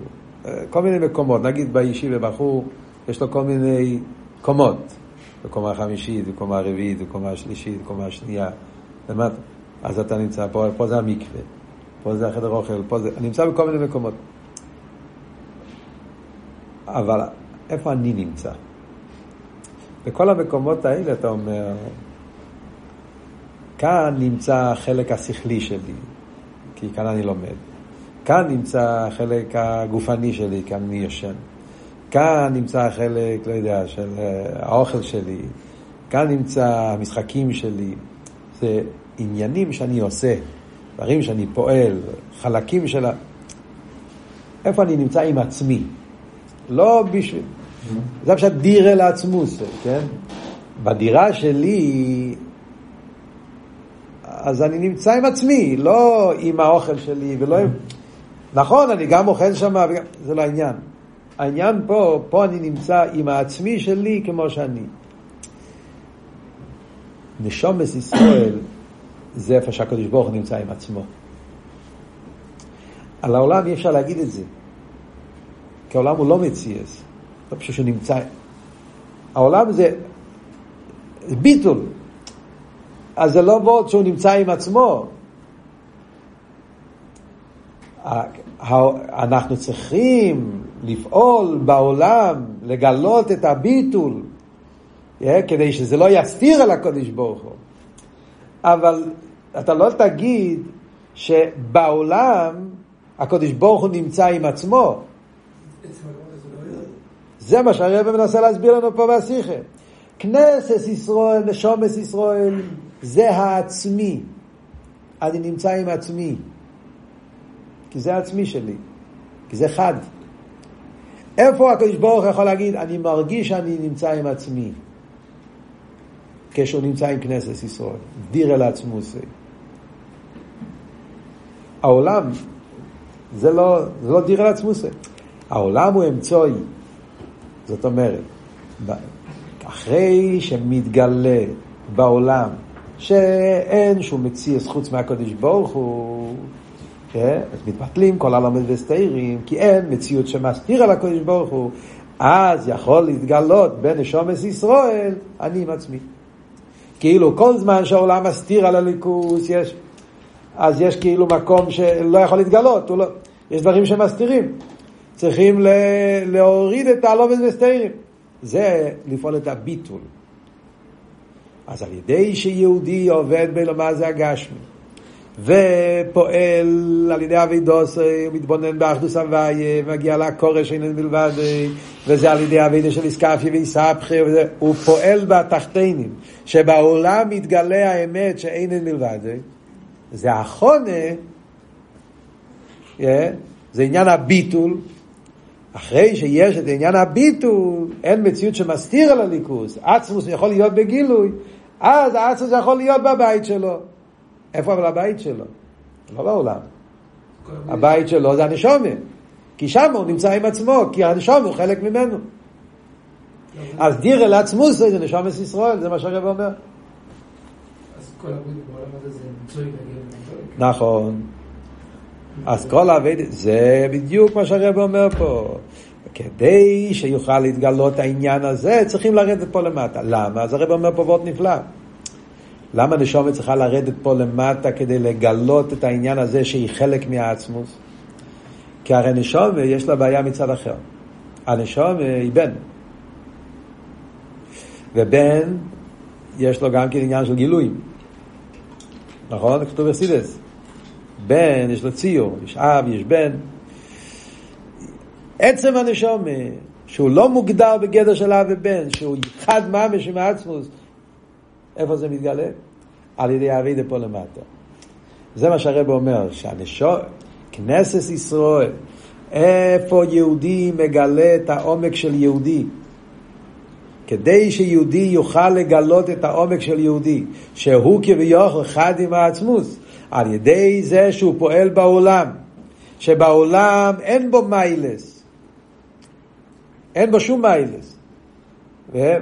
כל מיני מקומות, נגיד בישיבה בחור, יש לו כל מיני קומות, בקומה החמישית, בקומה הרביעית, בקומה השלישית, בקומה השנייה, למטה. אז אתה נמצא פה, פה זה המקווה, פה זה החדר אוכל, פה זה, נמצא בכל מיני מקומות. אבל איפה אני נמצא? בכל המקומות האלה אתה אומר, כאן נמצא החלק השכלי שלי, כי כאן אני לומד. כאן נמצא החלק הגופני שלי, כאן אני ישן. כאן נמצא החלק, לא יודע, של אה, האוכל שלי. כאן נמצא המשחקים שלי. זה עניינים שאני עושה, דברים שאני פועל, חלקים של ה... איפה אני נמצא עם עצמי? לא בשביל... זה פשוט דירה לעצמוס, כן? בדירה שלי אז אני נמצא עם עצמי, לא עם האוכל שלי ולא עם... נכון, אני גם אוכל שם. זה לא העניין. העניין פה, פה אני נמצא עם העצמי שלי כמו שאני. נשומס ישראל זה איפה שהקדוש ברוך הוא נמצא עם עצמו. על העולם אי אפשר להגיד את זה, כי העולם הוא לא מציאס, לא פשוט שהוא נמצא. העולם זה ביטול, אז זה לא וורד שהוא נמצא עם עצמו. אנחנו צריכים לפעול בעולם, לגלות את הביטול, כדי שזה לא יסתיר על הקודש ברוך הוא. אבל אתה לא תגיד שבעולם הקודש ברוך הוא נמצא עם עצמו. זה מה שהרבא מנסה להסביר לנו פה בשיחה. כנסת ישראל, נשומס ישראל, זה העצמי. אני נמצא עם עצמי. כי זה העצמי שלי. כי זה חד. איפה הקדוש ברוך יכול להגיד, אני מרגיש שאני נמצא עם עצמי. כשהוא נמצא עם כנסת ישראל. דיר אל עצמו זה. העולם, זה לא, זה לא דיר אל עצמו זה. העולם הוא אמצעי. זאת אומרת, אחרי שמתגלה בעולם שאין שום מציאס חוץ מהקודש ברוך הוא, כן? אז מתבטלים כל הלמד וסתירים, כי אין מציאות שמסתיר על הקודש ברוך הוא, אז יכול להתגלות בנשומס ישראל, אני עם עצמי. כאילו כל זמן שהעולם מסתיר על הליכוס, יש, אז יש כאילו מקום שלא יכול להתגלות, לא, יש דברים שמסתירים. צריכים להוריד את הלומד וסתירים. זה לפעול את הביטול. אז על ידי שיהודי עובד בלומד זה הגשמי, ופועל על ידי אבידוס, הוא מתבונן באחדוס הוויה, ומגיע לקורש שאינן בלבד, וזה על ידי אבידה של איסקפיה ואיסבחי, הוא פועל בתחתינים, שבעולם מתגלה האמת שאינן בלבד, זה החונה, זה עניין הביטול, אחרי שיש את עניין הביטול, אין מציאות שמסתיר על הליכוס, עצמוס יכול להיות בגילוי, אז העצמוס יכול להיות בבית שלו. איפה אבל הבית שלו? לא בעולם. הבית שלו זה הנשומה. כי שם הוא נמצא עם עצמו, כי הנשומה הוא חלק ממנו. אז דיר אל עצמוס זה נשומת ישראל, זה מה שהרב אומר. נכון. אז כל העבד, זה בדיוק מה שהרב אומר פה. כדי שיוכל להתגלות העניין הזה, צריכים לרדת פה למטה. למה? אז הרב אומר פה וורט נפלא. למה נשומת צריכה לרדת פה למטה כדי לגלות את העניין הזה שהיא חלק מהעצמוס? כי הרי נשומת יש לה בעיה מצד אחר. הנשומת היא בן. ובן, יש לו גם כן עניין של גילויים. נכון? כתוב אסידס. בן, יש לו ציור, יש אב, יש בן. עצם הנשום, שהוא לא מוגדר בגדר של אב ובן, שהוא חד ממש עם העצמוס, איפה זה מתגלה? על ידי אבידה פה למטה. זה מה שהרב אומר, שהנשום, כנסת ישראל, איפה יהודי מגלה את העומק של יהודי. כדי שיהודי יוכל לגלות את העומק של יהודי, שהוא כביכול חד עם העצמוס, על ידי זה שהוא פועל בעולם, שבעולם אין בו מיילס, אין בו שום מיילס.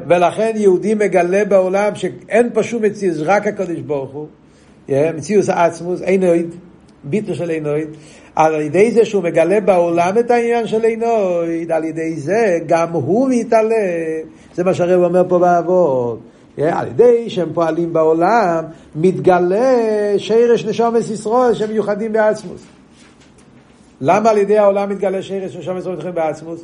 ולכן יהודי מגלה בעולם שאין פה שום מציאות, רק הקדוש ברוך הוא, מציאות העצמוס, אינויד, ביטל של אינויד, על ידי זה שהוא מגלה בעולם את העניין של אינויד, על ידי זה גם הוא מתעלה, זה מה שהרב אומר פה באבות. על ידי שהם פועלים בעולם, מתגלה שרש נשומס ישראל שהם מיוחדים בעצמוס. למה על ידי העולם מתגלה שרש נשומס ישראל מיוחדים בעצמוס?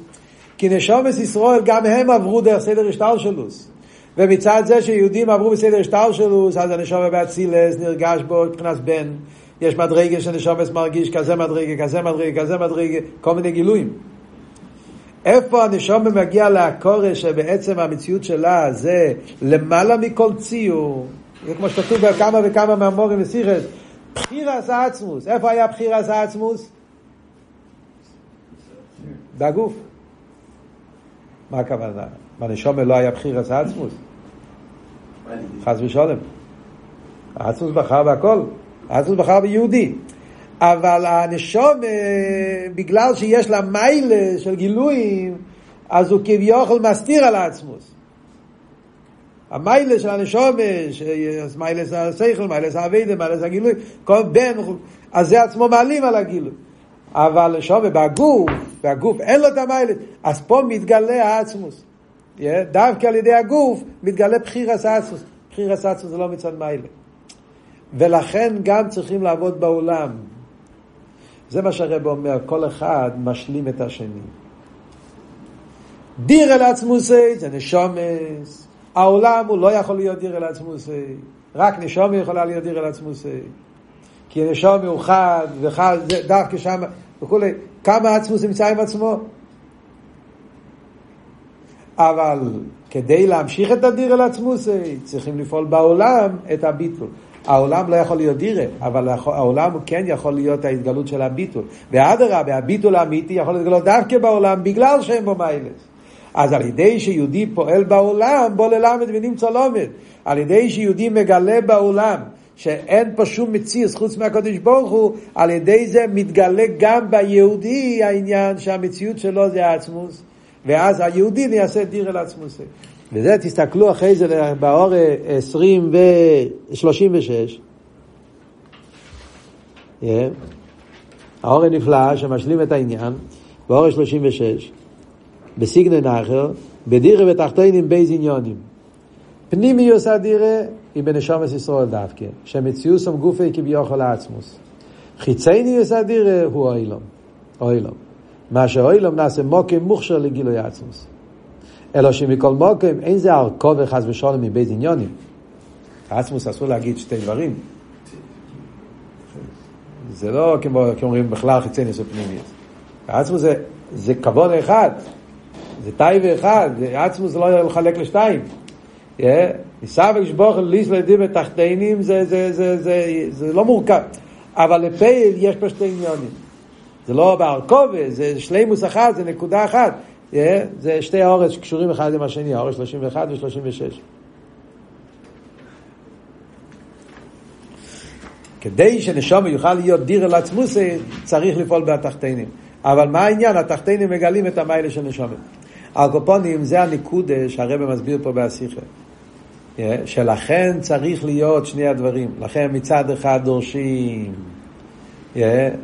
כי נשומס ישראל גם הם עברו דרך סדר השטלשלוס. ומצד זה שיהודים עברו בסדר השטלשלוס, אז הנשומה באצילס נרגש בו מבחינת בן. יש מדרגה שנשומס מרגיש כזה מדרגה, כזה מדרגה, כזה מדרגה, כל מיני גילויים. איפה הנשומה מגיע לעקורש שבעצם המציאות שלה זה למעלה מכל ציור, זה כמו שכתוב בכמה וכמה מהמורים וסיכס, בחירס העצמוס, איפה היה בחירס העצמוס? בגוף. מה הכוונה? בנשומה לא היה בחירס העצמוס? חס ושלום. העצמוס בחר בהכל, העצמוס בחר ביהודי. אבל הנשום, בגלל שיש לה מיילה של גילויים, אז הוא כביכול מסתיר על העצמוס. המיילה של הנשום, מיילה של השכל, האבידה, מיילה של הגילוי, כל בן, אז זה עצמו מעלים על הגילוי. אבל נשום בגוף, והגוף אין לו את המיילה, אז פה מתגלה העצמוס. דווקא על ידי הגוף מתגלה בחירס עצמוס. בחירס עצמוס זה לא מצד מיילה. ולכן גם צריכים לעבוד בעולם. זה מה שהרב אומר, כל אחד משלים את השני. דיר אל עצמוסי זה נשומס, העולם הוא לא יכול להיות דיר אל עצמוסי, רק נשומי יכולה להיות דיר אל עצמוסי. כי נשומי הוא חד, וחד, דווקא שם וכולי, כמה עצמוס נמצא עם עצמו? אבל כדי להמשיך את הדיר אל עצמוסי, צריכים לפעול בעולם את הביטול. העולם לא יכול להיות דירה, אבל העולם כן יכול להיות ההתגלות של הביטול. ואדרבה, הביטול האמיתי יכול להתגלות דווקא בעולם בגלל שאין בו מיילס. אז על ידי שיהודי פועל בעולם, בוא ללמד ונמצא לומד. על ידי שיהודי מגלה בעולם שאין פה שום מציאות חוץ מהקודש ברוך הוא, על ידי זה מתגלה גם ביהודי העניין שהמציאות שלו זה העצמוס, ואז היהודי נעשה דיר אל עצמוס. וזה תסתכלו אחרי זה באור 20 ו-36. Yeah. האור הנפלא שמשלים את העניין, באור 36, בסיגנן אחר, בדירה ותחתינים בייז עניונים. פנימיוס הדירה היא בנשומס ישראל דווקא, שמציוסום גופי כביכול העצמוס. חיצייניוס הדירה הוא אוילום, אוילום. מה שאוילום נעשה מוקם מוכשר לגילוי עצמוס. אלא שמכל מוקם אין זה ארכו וחס ושלום מבית עניונים. עצמוס אסור להגיד שתי דברים. זה לא כמו אומרים בכלל חיצייניוס ופנימיוס. עצמוס זה, זה כבוד אחד, זה טייבה אחד, עצמוס לא לחלק לשתיים. ניסה ושבוך ליס לידים בתחתינים זה, לא מורכב. אבל לפייל יש פה שתי עניונים. זה לא בארכובה, זה שלימוס אחד, זה נקודה אחת. זה שתי האורץ שקשורים אחד עם השני, האורץ 31 ו-36. כדי שנשום יוכל להיות דיר אל עצמוסי, צריך לפעול בתחתינים. אבל מה העניין? התחתינים מגלים את המיילה של נשומת. הקופונים זה הניקוד שהרבא מסביר פה בהשיחה. שלכן צריך להיות שני הדברים. לכן מצד אחד דורשים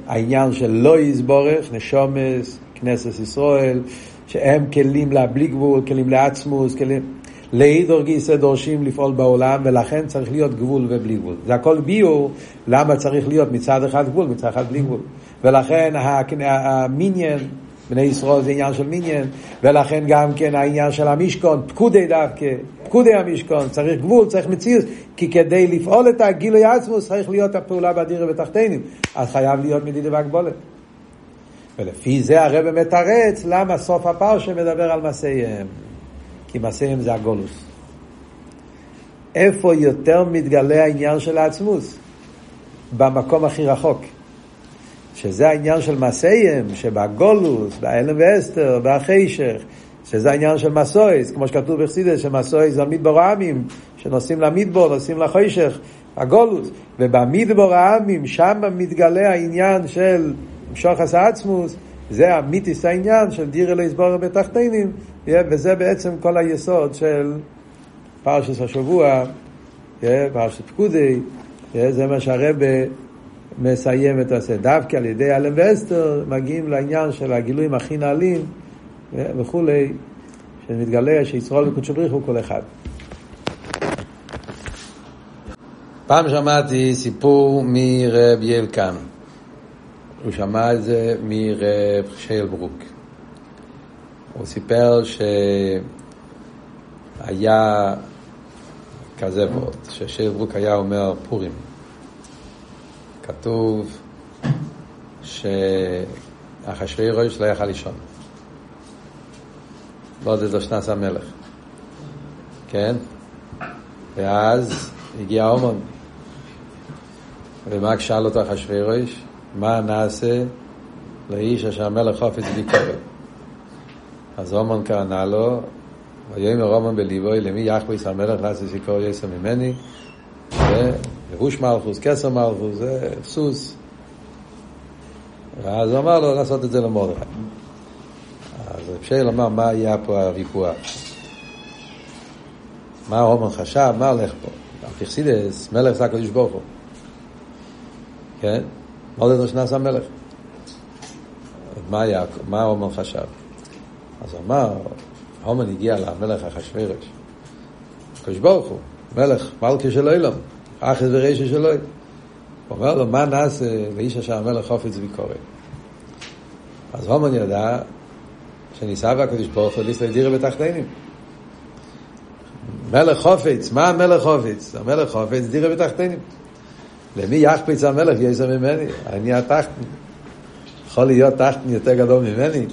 העניין של לא יסבורך, נשומס, כנסת ישראל, שהם כלים לבלי גבול, כלים לעצמוס, כלים... לאידור גיסא דורשים לפעול בעולם, ולכן צריך להיות גבול ובלי גבול. זה הכל ביור, למה צריך להיות מצד אחד גבול, מצד אחד בלי גבול. ולכן המיניאן, בני ישראל זה עניין של מיניאן, ולכן גם כן העניין של המשכון, פקודי דווקא, פקודי המשכון, צריך גבול, צריך מציאות, כי כדי לפעול את הגילוי עצמוס צריך להיות הפעולה באדירה ותחתינים, אז חייב להיות מדידה והגבולת. ולפי זה הרב מתרץ למה סוף הפרשה מדבר על מעשיהם. כי מעשיהם זה הגולוס. איפה יותר מתגלה העניין של העצמוס? במקום הכי רחוק. שזה העניין של מעשיהם, שבגולוס, באלם ואסתר, בחשך, שזה העניין של מסויס, כמו שכתוב בחסידס, שמסויס זה המדבור העמים, שנוסעים למדבור, נוסעים לחשך, הגולוס, ובמדבור העמים, שם מתגלה העניין של שוחס העצמוס, זה המיתיס העניין של דיר אלוהי סבורה בתחתינים, וזה בעצם כל היסוד של פרשס השבוע, פרשת פקודי, זה מה שהרבה מסיים את הזה. דווקא על ידי אלם ואסתר מגיעים לעניין של הגילויים הכי נעלים וכולי, שמתגלה שישרול וקודשו בריך הוא כל אחד. פעם שמעתי סיפור מרב ילקן. הוא שמע את זה מרב שיילברוק. הוא סיפר שהיה כזה ועוד, ששיילברוק היה אומר פורים. כתוב שאחשוורוש לא יכל לישון. לא זה דושנס המלך. כן? ואז הגיע אומון. ומה שאל אותו אחשוורוש? מה נעשה לאיש אשר המלך חופץ ביקורת? אז אומן קרנה לו, ויאמר אומן בליבוי, למי יחבויס המלך לעשות סיכור יסר ממני? לבוש מלכוס, כסר מלכוס, זה סוס. ואז הוא אמר לו לעשות את זה למרדכי. אז רב שייל אמר, מה היה פה הוויכוח? מה הומן חשב, מה הולך פה? פרסידס, מלך זה הקדוש ברוך הוא. כן? מולדתו שנעשה מלך. מה היה, מה הומן חשב? אז אמר, הומן הגיע למלך אחשוורש. הקדוש ברוך הוא, מלך, מלכה של אילם, אחת ורישה של אילם. הוא אומר לו, מה נעשה ואיש אשר המלך חופץ ביקורת? אז הומן ידע שניסה והקדוש ברוך הוא ליסטר דירה בתחתינים. מלך חופץ, מה המלך חופץ? המלך חופץ דירה בתחתינים. למי יחפץ המלך יעזר ממני? אני התחתן. יכול להיות תחתן יותר גדול ממני?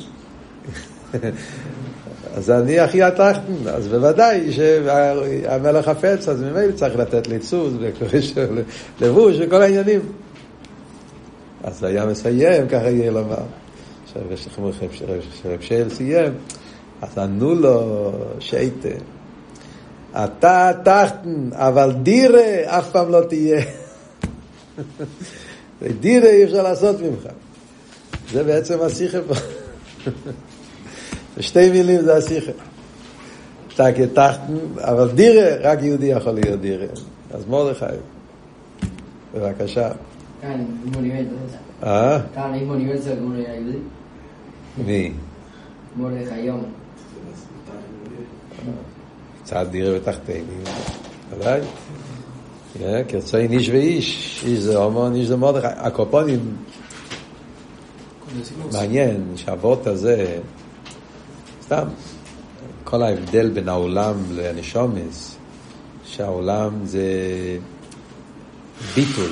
אז אני אחי התחתן, אז בוודאי שהמלך חפץ, אז ממילא צריך לתת לי צוז לבוש וכל העניינים. אז היה מסיים, ככה יהיה לומר. שרב שייל סיים, אז ענו לו שייטה. אתה תחתן, אבל דירה אף פעם לא תהיה. דירה אי אפשר לעשות ממך. זה בעצם השיחה פה. בשתי מילים זה השיחה. אתה כתחתן, אבל דירה, רק יהודי יכול להיות דירה. אז מרדכי, בבקשה. כאן, אימון אה? כאן, אימון יועצה, גמור היהודי. מי? מרדכי יום. קצת דירה ותחתינים, ודאי. כרצוי איש ואיש, איש זה הומון, איש זה מרדכי. הקופונים, מעניין שהאבות הזה, סתם, כל ההבדל בין העולם לנשומס, שהעולם זה ביטול,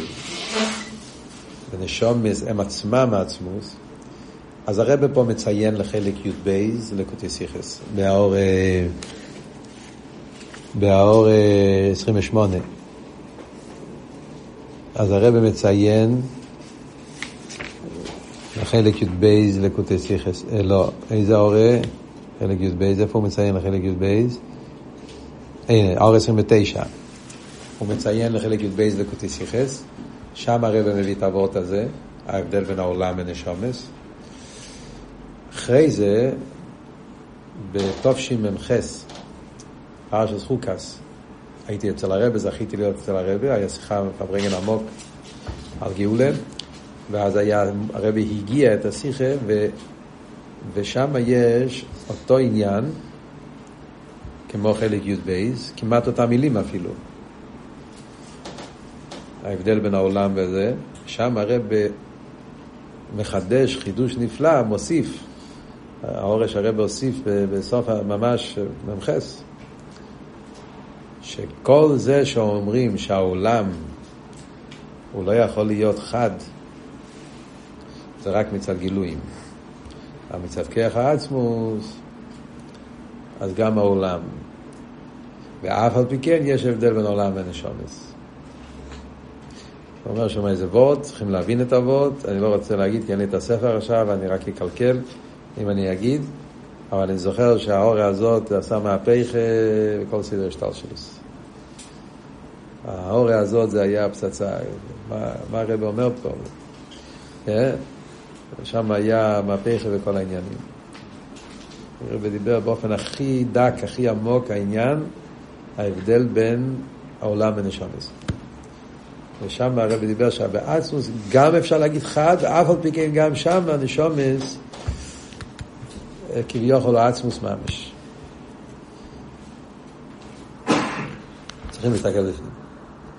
ונשומס הם עצמם העצמוס, אז הרב פה מציין לחלק י"ב, לקוטי סיכס, באור, באור 28. אז הרב מציין לחלק י"ב לקוטי סיכס, אה, לא, איזה אורה? חלק י"ב, איפה הוא מציין לחלק י"ב? הנה, אור 29. הוא מציין לחלק י"ב לקוטי סיכס, שם הרב מביא את האבות הזה, ההבדל בין העולם לנשומס. אחרי זה, בתשמ"ח, פרשת חוקס, הייתי אצל הרבה, זכיתי להיות אצל הרבה, היה שיחה מפברנגן עמוק על גאולה, ואז היה, הרבה הגיע את השיחה, ושם יש אותו עניין, כמו חלק י"ב, כמעט אותם מילים אפילו. ההבדל בין העולם וזה, שם הרבה מחדש חידוש נפלא, מוסיף. האורש הרבה הוסיף בסוף ממש ממחס. שכל זה שאומרים שהעולם הוא לא יכול להיות חד, זה רק מצד גילויים. מצד כיח העצמוס, אז גם העולם. ואף על פי כן יש הבדל בין העולם לנשומס. הוא אומר שם איזה וורד, צריכים להבין את הוורד, אני לא רוצה להגיד כי אין לי את הספר עכשיו, אני רק אקלקל אם אני אגיד, אבל אני זוכר שהאוריה הזאת עשה מהפך וכל סדר שטר שלוס. האוריה הזאת זה היה פצצה, מה, מה הרב אומר פה? שם היה מהפך וכל העניינים. הרב דיבר באופן הכי דק, הכי עמוק העניין, ההבדל בין העולם לנשומס. ושם הרב דיבר שבעצמוס גם אפשר להגיד חד, ואף על פי כן גם שם הנשומס כביכול העצמוס ממש. צריכים להסתכל בפנים.